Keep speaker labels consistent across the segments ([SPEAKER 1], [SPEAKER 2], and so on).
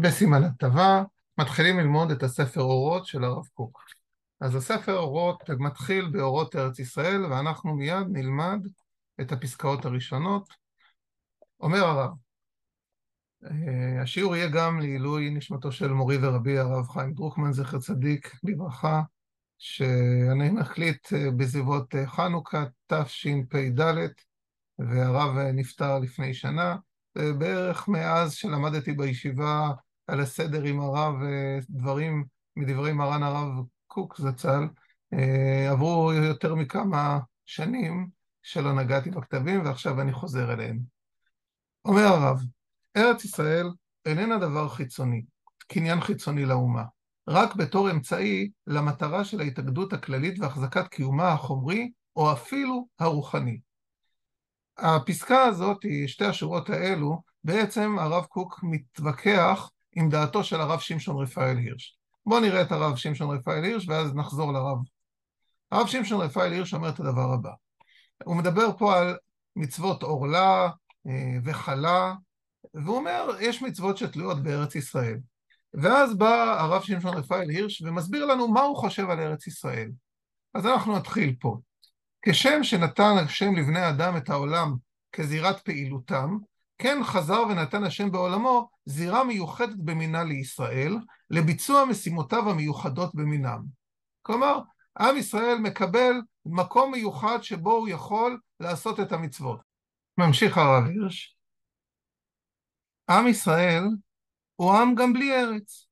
[SPEAKER 1] בסימן הטבה, מתחילים ללמוד את הספר אורות של הרב קוק. אז הספר אורות מתחיל באורות ארץ ישראל, ואנחנו מיד נלמד את הפסקאות הראשונות. אומר הרב, אה, השיעור יהיה גם לעילוי נשמתו של מורי ורבי הרב חיים דרוקמן, זכר צדיק לברכה, שאני מחליט אה, בסביבות אה, חנוכה תשפ"ד, והרב נפטר לפני שנה. בערך מאז שלמדתי בישיבה על הסדר עם הרב דברים מדברי מרן הרב קוק זצ"ל, עברו יותר מכמה שנים שלא נגעתי בכתבים ועכשיו אני חוזר אליהם. אומר הרב, ארץ ישראל איננה דבר חיצוני, קניין חיצוני לאומה, רק בתור אמצעי למטרה של ההתאגדות הכללית והחזקת קיומה החומרי או אפילו הרוחני. הפסקה הזאת, שתי השורות האלו, בעצם הרב קוק מתווכח עם דעתו של הרב שמשון רפאל הירש. בואו נראה את הרב שמשון רפאל הירש ואז נחזור לרב. הרב שמשון רפאל הירש אומר את הדבר הבא. הוא מדבר פה על מצוות עורלה אה, וחלה, והוא אומר, יש מצוות שתלויות בארץ ישראל. ואז בא הרב שמשון רפאל הירש ומסביר לנו מה הוא חושב על ארץ ישראל. אז אנחנו נתחיל פה. כשם שנתן השם לבני אדם את העולם כזירת פעילותם, כן חזר ונתן השם בעולמו זירה מיוחדת במינה לישראל, לביצוע משימותיו המיוחדות במינם. כלומר, עם ישראל מקבל מקום מיוחד שבו הוא יכול לעשות את המצוות. ממשיך הרב הירש, עם ישראל הוא עם גם בלי ארץ,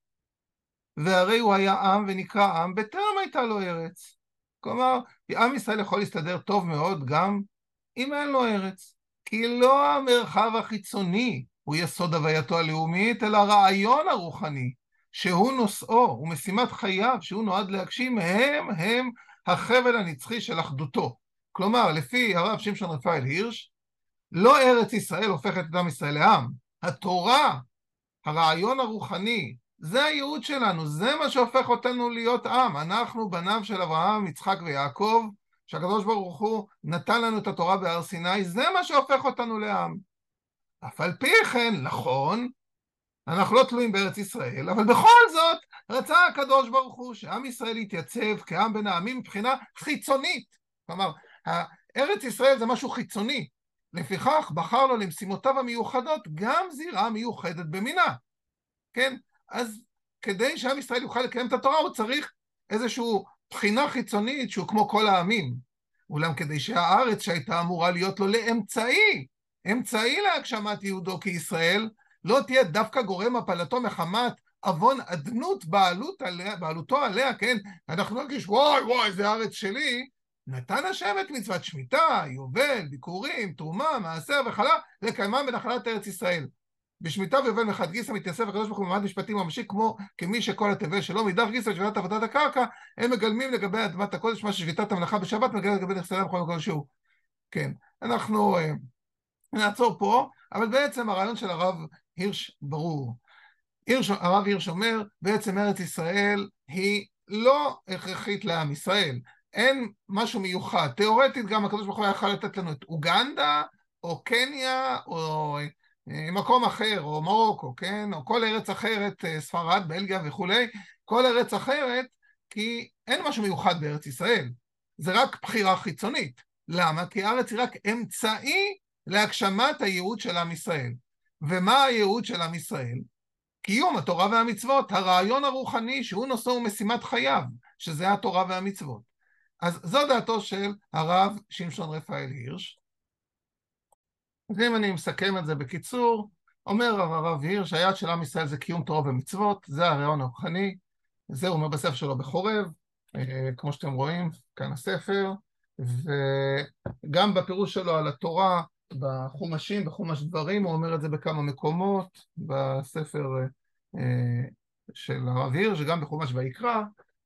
[SPEAKER 1] והרי הוא היה עם ונקרא עם בטרם הייתה לו ארץ. כלומר, עם ישראל יכול להסתדר טוב מאוד גם אם אין לו ארץ. כי לא המרחב החיצוני הוא יסוד הווייתו הלאומית, אלא הרעיון הרוחני, שהוא נושאו ומשימת חייו, שהוא נועד להגשים, הם הם החבל הנצחי של אחדותו. כלומר, לפי הרב שמשון רפאל הירש, לא ארץ ישראל הופכת את עם ישראל לעם. התורה, הרעיון הרוחני, זה הייעוד שלנו, זה מה שהופך אותנו להיות עם. אנחנו בניו של אברהם, יצחק ויעקב, שהקדוש ברוך הוא נתן לנו את התורה בהר סיני, זה מה שהופך אותנו לעם. אף על פי כן, נכון, אנחנו לא תלויים בארץ ישראל, אבל בכל זאת רצה הקדוש ברוך הוא שעם ישראל יתייצב כעם בין העמים מבחינה חיצונית. כלומר, ארץ ישראל זה משהו חיצוני. לפיכך בחר לו למשימותיו המיוחדות גם זירה מיוחדת במינה. כן? אז כדי שעם ישראל יוכל לקיים את התורה הוא צריך איזושהי בחינה חיצונית שהוא כמו כל העמים. אולם כדי שהארץ שהייתה אמורה להיות לו לאמצעי, אמצעי להגשמת יהודו כישראל, לא תהיה דווקא גורם הפלתו מחמת עוון אדנות בעלות עליה, בעלותו עליה, כן? אנחנו לא נרגיש וואי וואי זה הארץ שלי, נתן השם את מצוות שמיטה, יובל, ביקורים, תרומה, מעשר וחלה, לקיימם בנחלת ארץ ישראל. בשמיטה ויובל מחד גיסא מתייסף הקדוש ברוך הוא במעמד משפטי ממשי כמו כמי שכל התבל שלו, מאידך גיסא בשביתת עבודת הקרקע, הם מגלמים לגבי אדמת הקודש, מה ששביתת המלאכה בשבת מגלם לגבי נכסי בכל מקום שהוא. כן, אנחנו uh, נעצור פה, אבל בעצם הרעיון של הרב הירש ברור. הירש, הרב הירש אומר, בעצם ארץ ישראל היא לא הכרחית לעם ישראל. אין משהו מיוחד. תיאורטית גם הקדוש ברוך הוא יכול לתת לנו את אוגנדה, או קניה, או אה, מקום אחר, או מרוקו, כן? או כל ארץ אחרת, אה, ספרד, בלגיה וכולי, כל ארץ אחרת, כי אין משהו מיוחד בארץ ישראל. זה רק בחירה חיצונית. למה? כי הארץ היא רק אמצעי להגשמת הייעוד של עם ישראל. ומה הייעוד של עם ישראל? קיום התורה והמצוות, הרעיון הרוחני שהוא נושא ומשימת חייו, שזה התורה והמצוות. אז זו דעתו של הרב שמשון רפאל הירש. אז אם אני מסכם את זה בקיצור, אומר הרב הירש, היעד של עם ישראל זה קיום תורה ומצוות, זה הרעיון הרוחני, זה אומר בספר שלו בחורב, אה, כמו שאתם רואים, כאן הספר, וגם בפירוש שלו על התורה, בחומשים, בחומש דברים, הוא אומר את זה בכמה מקומות, בספר אה, של הרב הירש, גם בחומש ויקרא,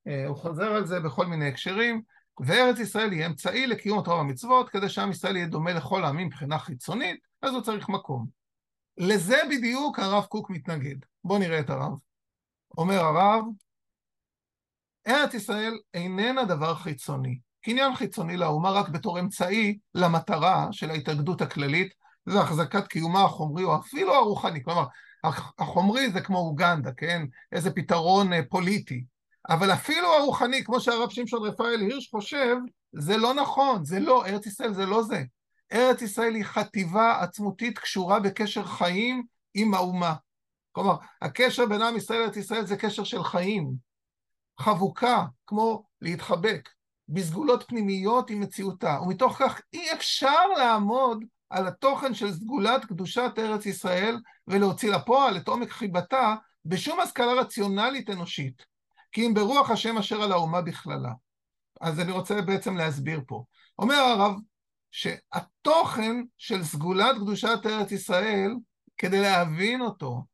[SPEAKER 1] אה, הוא חוזר על זה בכל מיני הקשרים, וארץ ישראל היא אמצעי לקיום התורה והמצוות, כדי שעם ישראל יהיה דומה לכל העמים מבחינה חיצונית, אז הוא צריך מקום. לזה בדיוק הרב קוק מתנגד. בואו נראה את הרב. אומר הרב, ארץ ישראל איננה דבר חיצוני. קניין חיצוני לאומה רק בתור אמצעי למטרה של ההתאגדות הכללית והחזקת קיומה החומרי או אפילו הרוחני. כלומר, החומרי זה כמו אוגנדה, כן? איזה פתרון אה, פוליטי. אבל אפילו הרוחני, כמו שהרב שמשון רפאל הירש חושב, זה לא נכון, זה לא, ארץ ישראל זה לא זה. ארץ ישראל היא חטיבה עצמותית קשורה בקשר חיים עם האומה. כלומר, הקשר בין עם ישראל לארץ ישראל זה קשר של חיים. חבוקה, כמו להתחבק, בסגולות פנימיות עם מציאותה, ומתוך כך אי אפשר לעמוד על התוכן של סגולת קדושת ארץ ישראל ולהוציא לפועל את עומק חיבתה בשום השכלה רציונלית אנושית, כי אם ברוח השם אשר על האומה בכללה. אז אני רוצה בעצם להסביר פה. אומר הרב שהתוכן של סגולת קדושת ארץ ישראל, כדי להבין אותו,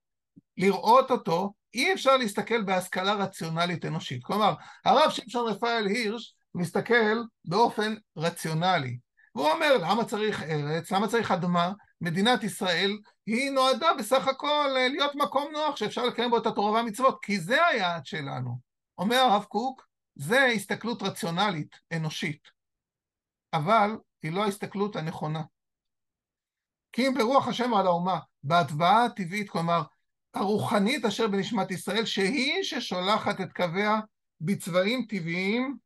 [SPEAKER 1] לראות אותו, אי אפשר להסתכל בהשכלה רציונלית אנושית. כלומר, הרב שמשון רפאל הירש מסתכל באופן רציונלי. והוא אומר, למה צריך ארץ? למה צריך אדמה? מדינת ישראל היא נועדה בסך הכל להיות מקום נוח שאפשר לקיים בו את התורה והמצוות, כי זה היעד שלנו. אומר הרב קוק, זה הסתכלות רציונלית, אנושית. אבל היא לא ההסתכלות הנכונה. כי אם ברוח השם על האומה, בהטבעה הטבעית, כלומר, הרוחנית אשר בנשמת ישראל, שהיא ששולחת את קוויה בצבעים טבעיים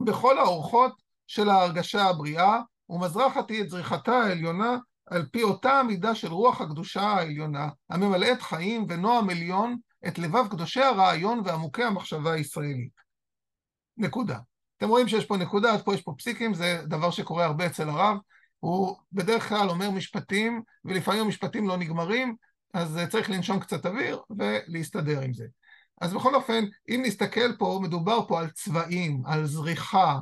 [SPEAKER 1] בכל האורחות של ההרגשה הבריאה, ומזרחת היא את זריחתה העליונה על פי אותה המידה של רוח הקדושה העליונה, הממלאת חיים ונועם עליון את לבב קדושי הרעיון ועמוקי המחשבה הישראלית. נקודה. אתם רואים שיש פה נקודה, עד פה יש פה פסיקים, זה דבר שקורה הרבה אצל הרב. הוא בדרך כלל אומר משפטים, ולפעמים המשפטים לא נגמרים, אז צריך לנשום קצת אוויר ולהסתדר עם זה. אז בכל אופן, אם נסתכל פה, מדובר פה על צבעים, על זריחה,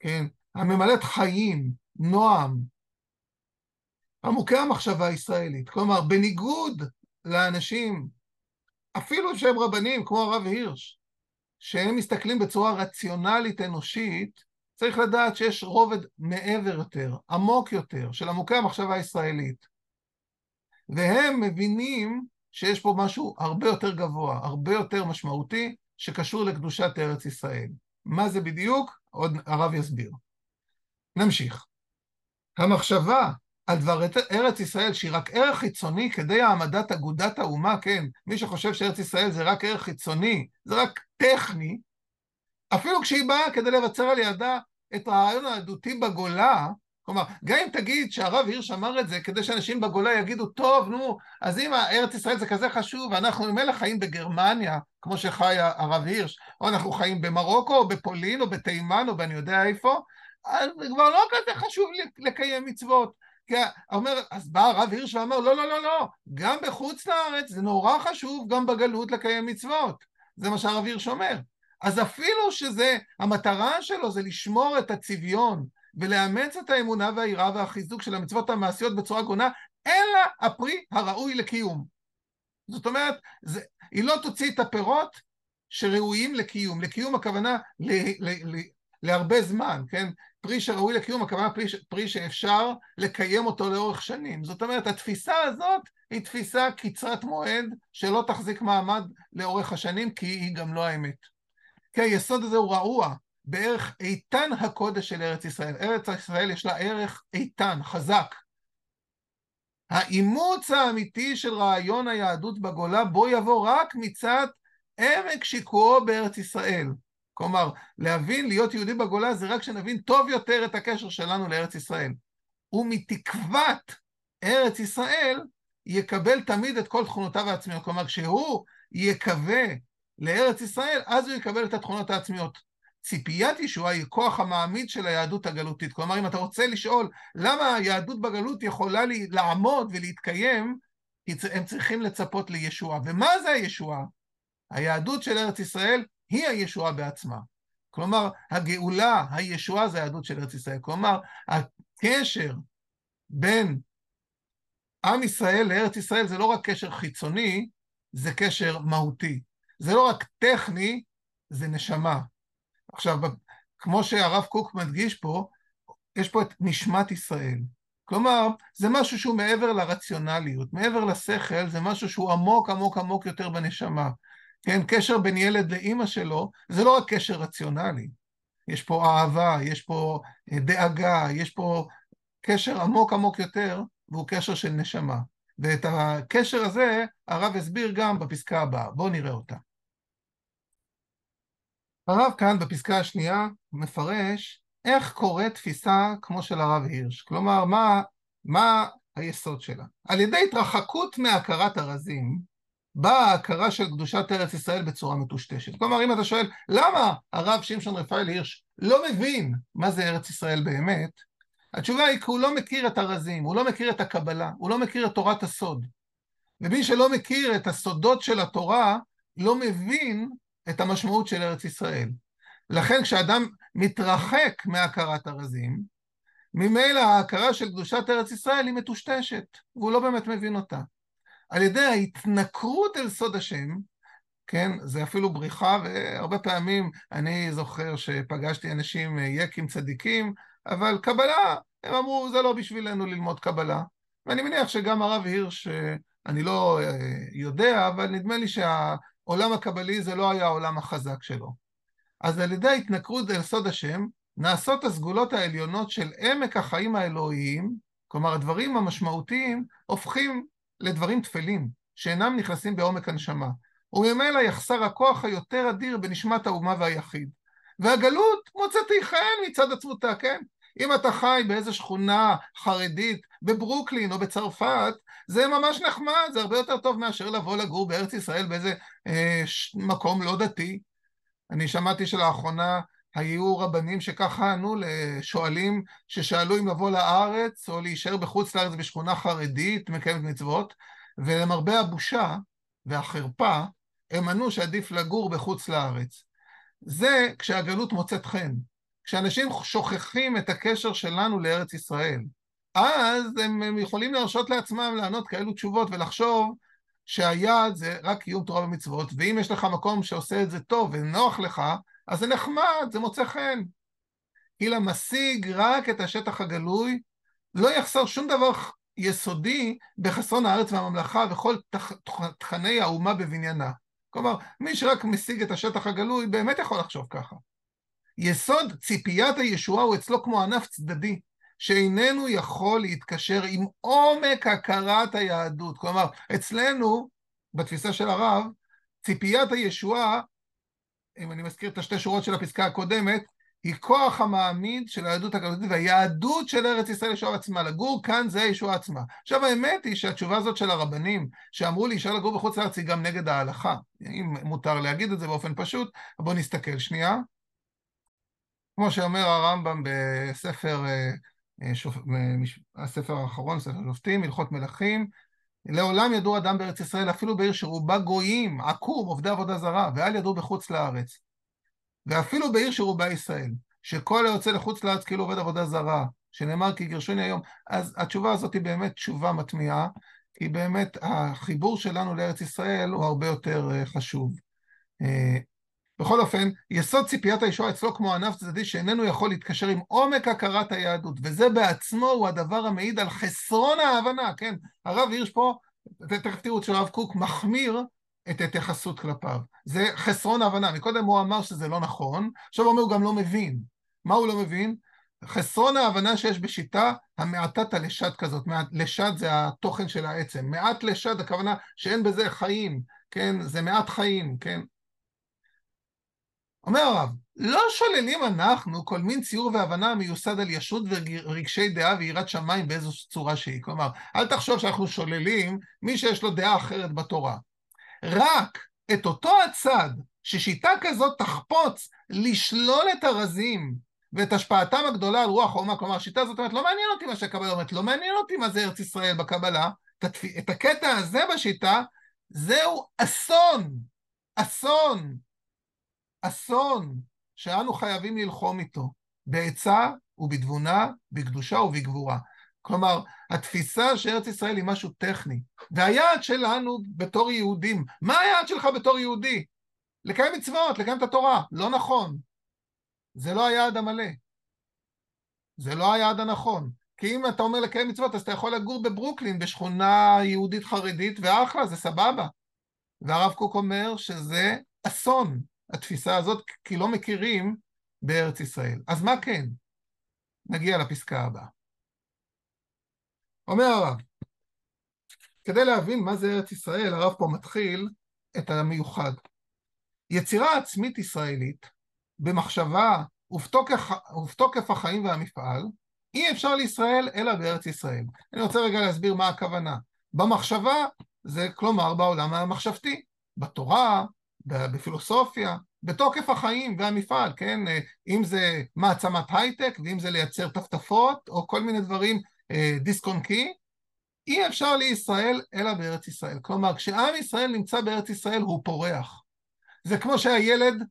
[SPEAKER 1] כן? הממלאת חיים, נועם, עמוקי המחשבה הישראלית. כלומר, בניגוד לאנשים, אפילו שהם רבנים, כמו הרב הירש, שהם מסתכלים בצורה רציונלית אנושית, צריך לדעת שיש רובד מעבר יותר, עמוק יותר, של עמוקי המחשבה הישראלית. והם מבינים שיש פה משהו הרבה יותר גבוה, הרבה יותר משמעותי, שקשור לקדושת ארץ ישראל. מה זה בדיוק? עוד הרב יסביר. נמשיך. המחשבה על דבר ארץ ישראל שהיא רק ערך חיצוני כדי העמדת אגודת האומה, כן, מי שחושב שארץ ישראל זה רק ערך חיצוני, זה רק טכני, אפילו כשהיא באה כדי לבצר על ידה את הרעיון העדותי בגולה, כלומר, גם אם תגיד שהרב הירש אמר את זה כדי שאנשים בגולה יגידו, טוב, נו, אז אם ארץ ישראל זה כזה חשוב, ואנחנו ממילא חיים בגרמניה, כמו שחי הרב הירש, או אנחנו חיים במרוקו, או בפולין, או בתימן, או באני יודע איפה, אז כבר לא כזה חשוב לקיים מצוות. כי אומר, אז בא הרב הירש ואמר, לא, לא, לא, לא, גם בחוץ לארץ זה נורא חשוב גם בגלות לקיים מצוות. זה מה שהרב הירש אומר. אז אפילו שזה, המטרה שלו זה לשמור את הצביון ולאמץ את האמונה והיראה והחיזוק של המצוות המעשיות בצורה גונה, אלא הפרי הראוי לקיום. זאת אומרת, זה, היא לא תוציא את הפירות שראויים לקיום. לקיום הכוונה ל, ל, ל, להרבה זמן, כן? פרי שראוי לקיום, הכוונה פרי, פרי שאפשר לקיים אותו לאורך שנים. זאת אומרת, התפיסה הזאת היא תפיסה קצרת מועד שלא תחזיק מעמד לאורך השנים, כי היא גם לא האמת. כי היסוד הזה הוא רעוע, בערך איתן הקודש של ארץ ישראל. ארץ ישראל יש לה ערך איתן, חזק. האימוץ האמיתי של רעיון היהדות בגולה בו יבוא רק מצד עמק שיקועו בארץ ישראל. כלומר, להבין, להיות יהודי בגולה זה רק שנבין טוב יותר את הקשר שלנו לארץ ישראל. ומתקוות ארץ ישראל יקבל תמיד את כל תכונותיו העצמיות. כלומר, כשהוא יקווה לארץ ישראל, אז הוא יקבל את התכונות העצמיות. ציפיית ישועה היא כוח המעמיד של היהדות הגלותית. כלומר, אם אתה רוצה לשאול למה היהדות בגלות יכולה לעמוד ולהתקיים, הם צריכים לצפות לישועה. ומה זה הישועה? היהדות של ארץ ישראל היא הישועה בעצמה. כלומר, הגאולה, הישועה זה היהדות של ארץ ישראל. כלומר, הקשר בין עם ישראל לארץ ישראל זה לא רק קשר חיצוני, זה קשר מהותי. זה לא רק טכני, זה נשמה. עכשיו, כמו שהרב קוק מדגיש פה, יש פה את נשמת ישראל. כלומר, זה משהו שהוא מעבר לרציונליות, מעבר לשכל, זה משהו שהוא עמוק עמוק עמוק יותר בנשמה. כן, קשר בין ילד לאימא שלו, זה לא רק קשר רציונלי. יש פה אהבה, יש פה אה, דאגה, יש פה קשר עמוק עמוק יותר, והוא קשר של נשמה. ואת הקשר הזה הרב הסביר גם בפסקה הבאה. בואו נראה אותה. הרב כאן בפסקה השנייה מפרש איך קורה תפיסה כמו של הרב הירש. כלומר, מה, מה היסוד שלה? על ידי התרחקות מהכרת הרזים, באה ההכרה של קדושת ארץ ישראל בצורה מטושטשת. כלומר, אם אתה שואל, למה הרב שמשון רפאל הירש לא מבין מה זה ארץ ישראל באמת, התשובה היא כי הוא לא מכיר את הרזים, הוא לא מכיר את הקבלה, הוא לא מכיר את תורת הסוד. ומי שלא מכיר את הסודות של התורה, לא מבין את המשמעות של ארץ ישראל. לכן כשאדם מתרחק מהכרת הרזים, ממילא ההכרה של קדושת ארץ ישראל היא מטושטשת, והוא לא באמת מבין אותה. על ידי ההתנכרות אל סוד השם, כן, זה אפילו בריחה, והרבה פעמים אני זוכר שפגשתי אנשים יקים צדיקים, אבל קבלה, הם אמרו, זה לא בשבילנו ללמוד קבלה. ואני מניח שגם הרב הירש, אני לא אה, יודע, אבל נדמה לי שהעולם הקבלי זה לא היה העולם החזק שלו. אז על ידי ההתנכרות אל סוד השם, נעשות הסגולות העליונות של עמק החיים האלוהיים, כלומר הדברים המשמעותיים הופכים לדברים טפלים, שאינם נכנסים בעומק הנשמה, וממילא יחסר הכוח היותר אדיר בנשמת האומה והיחיד. והגלות מוצאתי חן מצד עצמותה, כן? אם אתה חי באיזה שכונה חרדית בברוקלין או בצרפת, זה ממש נחמד, זה הרבה יותר טוב מאשר לבוא לגור בארץ ישראל באיזה אה, ש... מקום לא דתי. אני שמעתי שלאחרונה היו רבנים שככה ענו לשואלים ששאלו אם לבוא לארץ או להישאר בחוץ לארץ בשכונה חרדית מקיימת מצוות, ולמרבה הבושה והחרפה, הם ענו שעדיף לגור בחוץ לארץ. זה כשהגלות מוצאת חן. כשאנשים שוכחים את הקשר שלנו לארץ ישראל, אז הם, יכולים להרשות לעצמם לענות כאלו תשובות ולחשוב שהיעד זה רק קיום תורה ומצוות, ואם יש לך מקום שעושה את זה טוב ונוח לך, אז זה נחמד, זה מוצא חן. אילא משיג רק את השטח הגלוי, לא יחסר שום דבר יסודי בחסרון הארץ והממלכה וכל תכני האומה בבניינה. כלומר, מי שרק משיג את השטח הגלוי באמת יכול לחשוב ככה. יסוד ציפיית הישועה הוא אצלו כמו ענף צדדי, שאיננו יכול להתקשר עם עומק הכרת היהדות. כלומר, אצלנו, בתפיסה של הרב, ציפיית הישועה, אם אני מזכיר את השתי שורות של הפסקה הקודמת, היא כוח המעמיד של היהדות הגלותית והיהדות של ארץ ישראל ישועה עצמה. לגור כאן זה הישועה עצמה. עכשיו האמת היא שהתשובה הזאת של הרבנים, שאמרו לי, אפשר לגור בחוץ לארץ, היא גם נגד ההלכה. אם מותר להגיד את זה באופן פשוט, בואו נסתכל שנייה. כמו שאומר הרמב"ם בספר, אה, שופ... אה, הספר האחרון, ספר שופטים, הלכות מלכים, לעולם ידעו אדם בארץ ישראל, אפילו בעיר שרובה גויים, עקום, עובדי עבודה זרה, ואל ידעו בחוץ לארץ. ואפילו בעיר שרובה ישראל, שכל היוצא לחוץ לארץ כאילו עובד עבודה זרה, שנאמר כי גירשוני היום, אז התשובה הזאת היא באמת תשובה מטמיעה, כי באמת החיבור שלנו לארץ ישראל הוא הרבה יותר חשוב. בכל אופן, יסוד ציפיית הישועה אצלו כמו ענף צדדי שאיננו יכול להתקשר עם עומק הכרת היהדות, וזה בעצמו הוא הדבר המעיד על חסרון ההבנה, כן? הרב הירש פה, תכף תראו שהרב קוק מחמיר את ההתייחסות כלפיו. זה חסרון ההבנה. מקודם הוא אמר שזה לא נכון, עכשיו הוא אומר הוא גם לא מבין. מה הוא לא מבין? חסרון ההבנה שיש בשיטה המעטת הלשד כזאת, לשד זה התוכן של העצם, מעט לשד הכוונה שאין בזה חיים, כן, זה מעט חיים, כן, אומר הרב, לא שוללים אנחנו כל מין ציור והבנה המיוסד על ישות ורגשי דעה ויראת שמיים באיזו צורה שהיא. כלומר, אל תחשוב שאנחנו שוללים מי שיש לו דעה אחרת בתורה. רק את אותו הצד ששיטה כזאת תחפוץ לשלול את הרזים ואת השפעתם הגדולה על רוח האומה, כלומר השיטה הזאת אומרת, לא מעניין אותי מה שהקבלה אומרת, לא מעניין אותי מה זה ארץ ישראל בקבלה, את הקטע הזה בשיטה, זהו אסון, אסון, אסון שאנו חייבים ללחום איתו, בעצה ובתבונה, בקדושה ובגבורה. כלומר, התפיסה שארץ ישראל היא משהו טכני, והיעד שלנו בתור יהודים, מה היעד שלך בתור יהודי? לקיים מצוות, לקיים את התורה. לא נכון. זה לא היעד המלא. זה לא היעד הנכון. כי אם אתה אומר לקיים מצוות, אז אתה יכול לגור בברוקלין, בשכונה יהודית חרדית, ואחלה, זה סבבה. והרב קוק אומר שזה אסון. התפיסה הזאת, כי לא מכירים בארץ ישראל. אז מה כן? נגיע לפסקה הבאה. אומר הרב, כדי להבין מה זה ארץ ישראל, הרב פה מתחיל את המיוחד. יצירה עצמית ישראלית, במחשבה ובתוקף, ובתוקף החיים והמפעל, אי אפשר לישראל אלא בארץ ישראל. אני רוצה רגע להסביר מה הכוונה. במחשבה, זה כלומר בעולם המחשבתי, בתורה, בפילוסופיה, בתוקף החיים והמפעל, כן? אם זה מעצמת הייטק, ואם זה לייצר טפטפות, או כל מיני דברים אה, דיסק און קי, אי אפשר לישראל אלא בארץ ישראל. כלומר, כשעם ישראל נמצא בארץ ישראל הוא פורח. זה כמו שהילד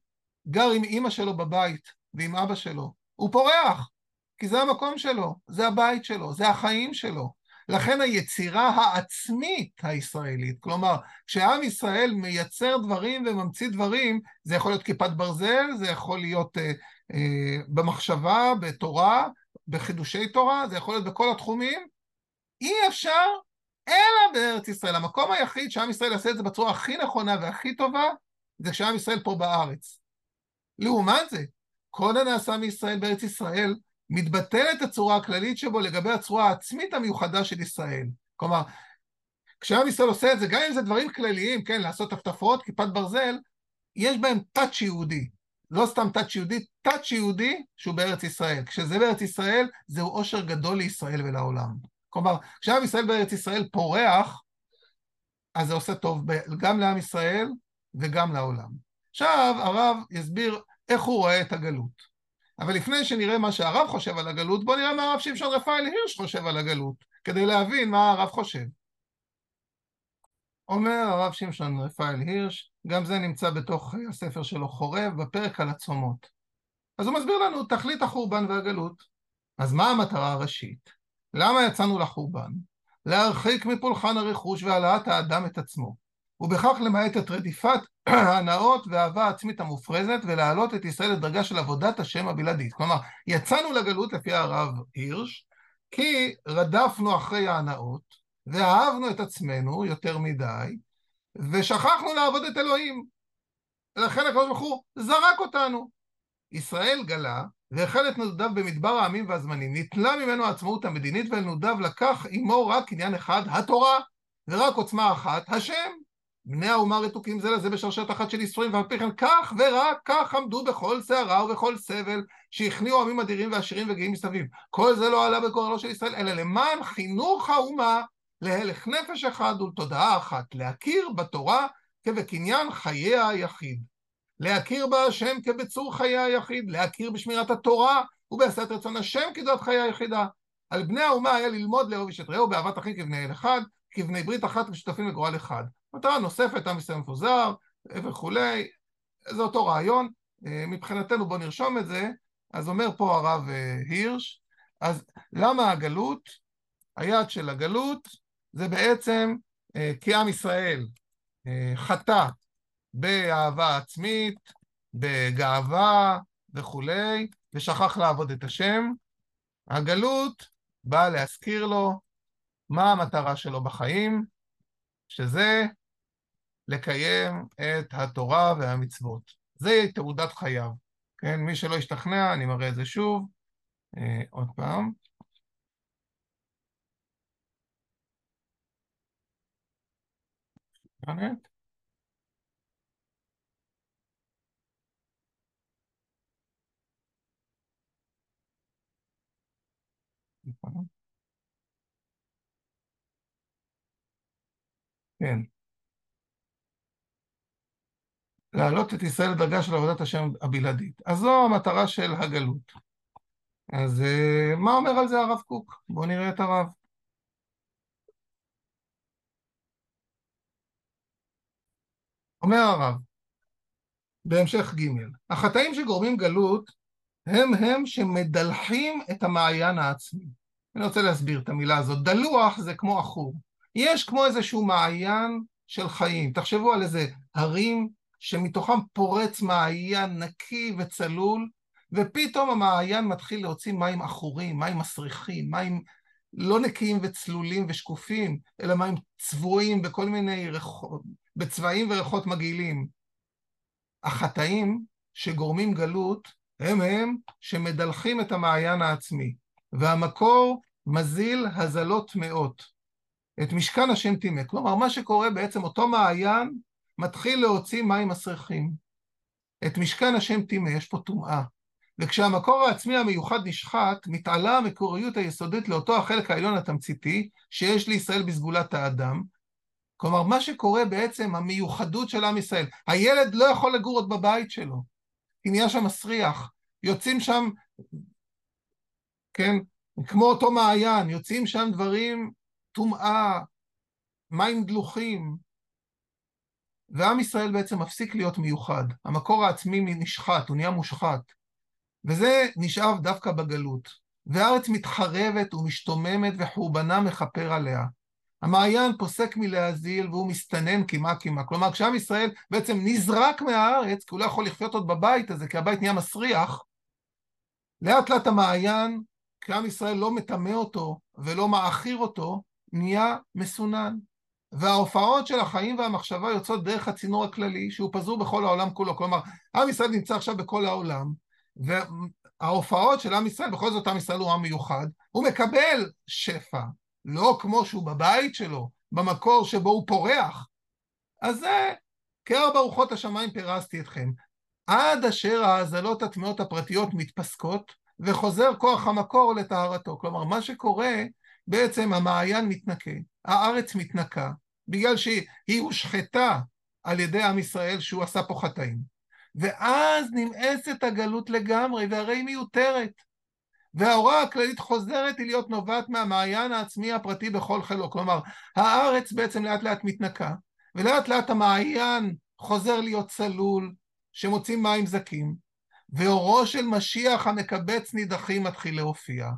[SPEAKER 1] גר עם אימא שלו בבית ועם אבא שלו. הוא פורח, כי זה המקום שלו, זה הבית שלו, זה החיים שלו. לכן היצירה העצמית הישראלית, כלומר, כשעם ישראל מייצר דברים וממציא דברים, זה יכול להיות כיפת ברזל, זה יכול להיות אה, אה, במחשבה, בתורה, בחידושי תורה, זה יכול להיות בכל התחומים, אי אפשר אלא בארץ ישראל. המקום היחיד שעם ישראל יעשה את זה בצורה הכי נכונה והכי טובה, זה כשעם ישראל פה בארץ. לעומת זה, כל הנעשה מישראל בארץ ישראל, מתבטלת הצורה הכללית שבו לגבי הצורה העצמית המיוחדה של ישראל. כלומר, כשעם ישראל עושה את זה, גם אם זה דברים כלליים, כן, לעשות טפטפות, כיפת ברזל, יש בהם טאץ' יהודי. לא סתם טאץ' יהודי, טאץ' יהודי שהוא בארץ ישראל. כשזה בארץ ישראל, זהו עושר גדול לישראל ולעולם. כלומר, כשעם ישראל בארץ ישראל פורח, אז זה עושה טוב גם לעם ישראל וגם לעולם. עכשיו הרב יסביר איך הוא רואה את הגלות. אבל לפני שנראה מה שהרב חושב על הגלות, בואו נראה מה הרב שמשון רפאל הירש חושב על הגלות, כדי להבין מה הרב חושב. אומר הרב שמשון רפאל הירש, גם זה נמצא בתוך הספר שלו חורב, בפרק על הצומות. אז הוא מסביר לנו תכלית החורבן והגלות. אז מה המטרה הראשית? למה יצאנו לחורבן? להרחיק מפולחן הרכוש והעלאת האדם את עצמו. ובכך למעט את רדיפת ההנאות והאהבה העצמית המופרזת ולהעלות את ישראל לדרגה של עבודת השם הבלעדית. כלומר, יצאנו לגלות לפי הרב הירש, כי רדפנו אחרי ההנאות ואהבנו את עצמנו יותר מדי, ושכחנו לעבוד את אלוהים. ולכן הקדוש ברוך הוא זרק אותנו. ישראל גלה והחל את נדודיו במדבר העמים והזמנים. נתלה ממנו העצמאות המדינית ואל נדודיו לקח עמו רק עניין אחד, התורה, ורק עוצמה אחת, השם. בני האומה רתוקים זה לזה בשרשרת אחת של ייסורים, ועל פי כן כך ורק כך עמדו בכל סערה ובכל סבל, שהכניעו עמים אדירים ועשירים וגאים מסביב. כל זה לא עלה בגורלו של ישראל, אלא למען חינוך האומה להלך נפש אחד ולתודעה אחת, להכיר בתורה כבקניין חייה היחיד. להכיר בה השם כבצור חיי היחיד, להכיר בשמירת התורה ובעשת רצון השם כדעת חיי היחידה. על בני האומה היה ללמוד לאהוב איש את רעהו באהבת אחים כבני אל אחד, כבני ברית אחת ושותפים לגורל אחד. מטרה נוספת, עם ישראל מפוזר וכולי, זה אותו רעיון. אה, מבחינתנו בואו נרשום את זה. אז אומר פה הרב אה, הירש, אז למה הגלות? היעד של הגלות זה בעצם אה, כי עם ישראל חטא באהבה עצמית, בגאווה וכולי, ושכח לעבוד את השם. הגלות באה להזכיר לו מה המטרה שלו בחיים, שזה לקיים את התורה והמצוות. זה תעודת חייו. כן, מי שלא השתכנע, אני מראה את זה שוב. אה, עוד פעם. כן. להעלות את ישראל לדרגה של עבודת השם הבלעדית. אז זו המטרה של הגלות. אז אה, מה אומר על זה הרב קוק? בואו נראה את הרב. אומר הרב, בהמשך ג' החטאים שגורמים גלות הם הם שמדלחים את המעיין העצמי. אני רוצה להסביר את המילה הזאת. דלוח זה כמו עכור. יש כמו איזשהו מעיין של חיים. תחשבו על איזה הרים שמתוכם פורץ מעיין נקי וצלול, ופתאום המעיין מתחיל להוציא מים עכורים, מים מסריחים, מים לא נקיים וצלולים ושקופים, אלא מים צבועים בכל מיני ריחות, בצבעים וריחות מגעילים. החטאים שגורמים גלות הם הם שמדלחים את המעיין העצמי, והמקור מזיל הזלות טמאות. את משכן השם טימא. כלומר, מה שקורה בעצם, אותו מעיין מתחיל להוציא מים מסריחים. את משכן השם טימא, יש פה טומאה. וכשהמקור העצמי המיוחד נשחט, מתעלה המקוריות היסודית לאותו החלק העליון התמציתי שיש לישראל בסגולת האדם. כלומר, מה שקורה בעצם, המיוחדות של עם ישראל. הילד לא יכול לגור עוד בבית שלו, כי נהיה שם מסריח. יוצאים שם, כן, כמו אותו מעיין, יוצאים שם דברים, טומאה, מים דלוחים, ועם ישראל בעצם מפסיק להיות מיוחד. המקור העצמי נשחט, הוא נהיה מושחת. וזה נשאב דווקא בגלות. והארץ מתחרבת ומשתוממת וחורבנה מכפר עליה. המעיין פוסק מלהזיל והוא מסתנן קימה קימה. כלומר, כשעם ישראל בעצם נזרק מהארץ, כי הוא לא יכול לחיות עוד בבית הזה, כי הבית נהיה מסריח, לאט לאט המעיין, כשעם ישראל לא מטמא אותו ולא מעכיר אותו, נהיה מסונן. וההופעות של החיים והמחשבה יוצאות דרך הצינור הכללי, שהוא פזור בכל העולם כולו. כלומר, עם ישראל נמצא עכשיו בכל העולם, וההופעות של עם ישראל, בכל זאת עם ישראל הוא עם מיוחד, הוא מקבל שפע, לא כמו שהוא בבית שלו, במקור שבו הוא פורח. אז זה, כארבע רוחות השמיים פירסתי אתכם. עד אשר ההאזלות הטמעות הפרטיות מתפסקות, וחוזר כוח המקור לטהרתו. כלומר, מה שקורה, בעצם המעיין מתנקה, הארץ מתנקה, בגלל שהיא הושחתה על ידי עם ישראל שהוא עשה פה חטאים. ואז נמאסת הגלות לגמרי, והרי היא מיותרת. וההוראה הכללית חוזרת היא להיות נובעת מהמעיין העצמי הפרטי בכל חלו. כלומר, הארץ בעצם לאט לאט מתנקה, ולאט לאט המעיין חוזר להיות צלול, שמוציא מים זקים, ואורו של משיח המקבץ נידחים מתחיל להופיע.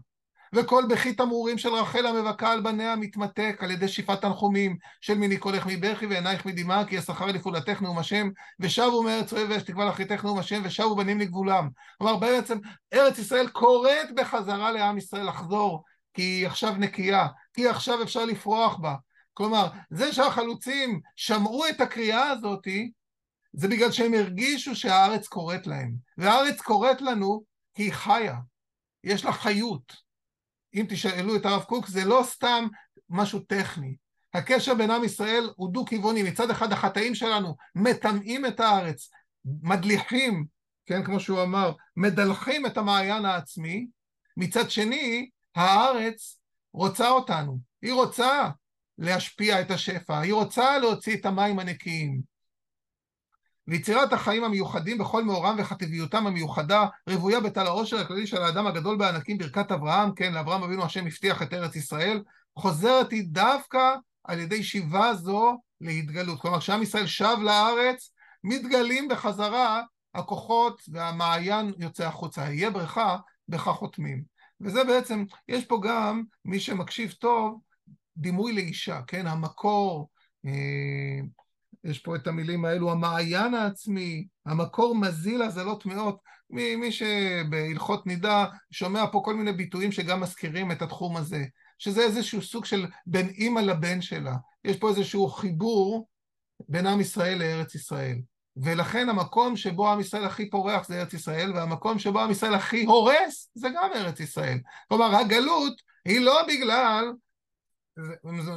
[SPEAKER 1] וכל בכי תמרורים של רחל המבכה על בניה מתמתק על ידי שיפת תנחומים של מיני קולך מבכי ועינייך מדמעה כי השכר לפעולתך נאום השם ושבו מארץ אוהב ואש תקווה לאחריתך נאום השם ושבו בנים לגבולם. כלומר בעצם ארץ ישראל קוראת בחזרה לעם ישראל לחזור כי היא עכשיו נקייה, כי עכשיו אפשר לפרוח בה. כלומר, זה שהחלוצים שמעו את הקריאה הזאתי זה בגלל שהם הרגישו שהארץ קוראת להם. והארץ קוראת לנו כי היא חיה, יש לה חיות. אם תשאלו את הרב קוק, זה לא סתם משהו טכני. הקשר בין עם ישראל הוא דו-כיווני. מצד אחד החטאים שלנו מטמאים את הארץ, מדליחים, כן, כמו שהוא אמר, מדלחים את המעיין העצמי. מצד שני, הארץ רוצה אותנו. היא רוצה להשפיע את השפע, היא רוצה להוציא את המים הנקיים. ויצירת החיים המיוחדים בכל מאורם וחטיביותם המיוחדה, רבויה בתל העושר הכללי של האדם הגדול בענקים, ברכת אברהם, כן, לאברהם אבינו השם הבטיח את ארץ ישראל, חוזרת היא דווקא על ידי שיבה זו להתגלות. כלומר, כשעם ישראל שב לארץ, מתגלים בחזרה הכוחות והמעיין יוצא החוצה. יהיה בריכה, בכך חותמים. וזה בעצם, יש פה גם, מי שמקשיב טוב, דימוי לאישה, כן? המקור, אה, יש פה את המילים האלו, המעיין העצמי, המקור מזיל הזלות טמאות. מי, מי שבהלכות נידה שומע פה כל מיני ביטויים שגם מזכירים את התחום הזה, שזה איזשהו סוג של בין אימא לבן שלה. יש פה איזשהו חיבור בין עם ישראל לארץ ישראל. ולכן המקום שבו עם ישראל הכי פורח זה ארץ ישראל, והמקום שבו עם ישראל הכי הורס זה גם ארץ ישראל. כלומר, הגלות היא לא בגלל,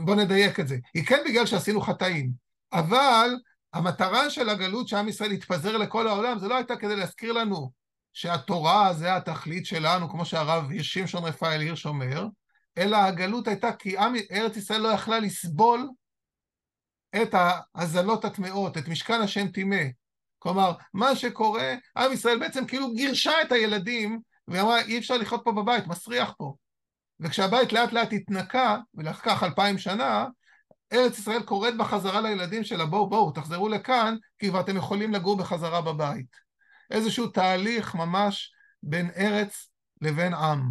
[SPEAKER 1] בוא נדייק את זה, היא כן בגלל שעשינו חטאים. אבל המטרה של הגלות שעם ישראל התפזר לכל העולם, זה לא הייתה כדי להזכיר לנו שהתורה זה התכלית שלנו, כמו שהרב שמשון רפאל הירש אומר, אלא הגלות הייתה כי עם ארץ ישראל לא יכלה לסבול את ההזלות הטמאות, את משכן השם טימא. כלומר, מה שקורה, עם ישראל בעצם כאילו גירשה את הילדים, ואמרה, אי אפשר לחיות פה בבית, מסריח פה. וכשהבית לאט לאט התנקה, ולקח אלפיים שנה, ארץ ישראל קוראת בחזרה לילדים שלה, בואו בואו, תחזרו לכאן, כי כבר אתם יכולים לגור בחזרה בבית. איזשהו תהליך ממש בין ארץ לבין עם.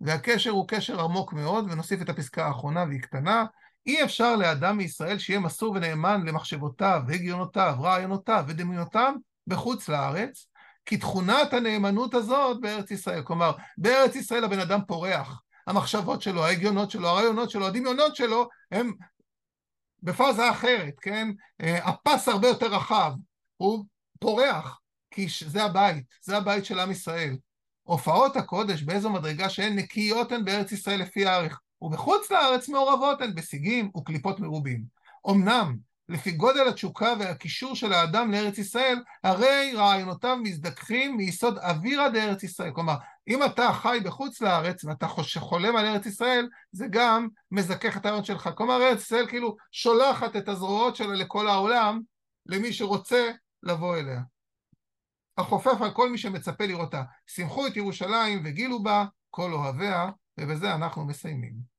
[SPEAKER 1] והקשר הוא קשר עמוק מאוד, ונוסיף את הפסקה האחרונה והיא קטנה. אי אפשר לאדם מישראל שיהיה מסור ונאמן למחשבותיו, והגיונותיו, רעיונותיו ודמיונותיו בחוץ לארץ, כי תכונת הנאמנות הזאת בארץ ישראל. כלומר, בארץ ישראל הבן אדם פורח. המחשבות שלו, ההגיונות שלו, הרעיונות שלו, הדמיונות שלו, הם בפאזה אחרת, כן? אה, הפס הרבה יותר רחב, הוא פורח, כי זה הבית, זה הבית של עם ישראל. הופעות הקודש באיזו מדרגה שהן נקיות הן בארץ ישראל לפי הערך. ובחוץ לארץ מעורבות הן בשיגים וקליפות מרובים. אמנם, לפי גודל התשוקה והקישור של האדם לארץ ישראל, הרי רעיונותיו מזדככים מיסוד אווירא דארץ ישראל. כלומר, אם אתה חי בחוץ לארץ ואתה חולם על ארץ ישראל, זה גם מזכך את הרעיון שלך. כלומר, ארץ ישראל כאילו שולחת את הזרועות שלה לכל העולם, למי שרוצה לבוא אליה. החופף על כל מי שמצפה לראותה. שמחו את ירושלים וגילו בה כל אוהביה, ובזה אנחנו מסיימים.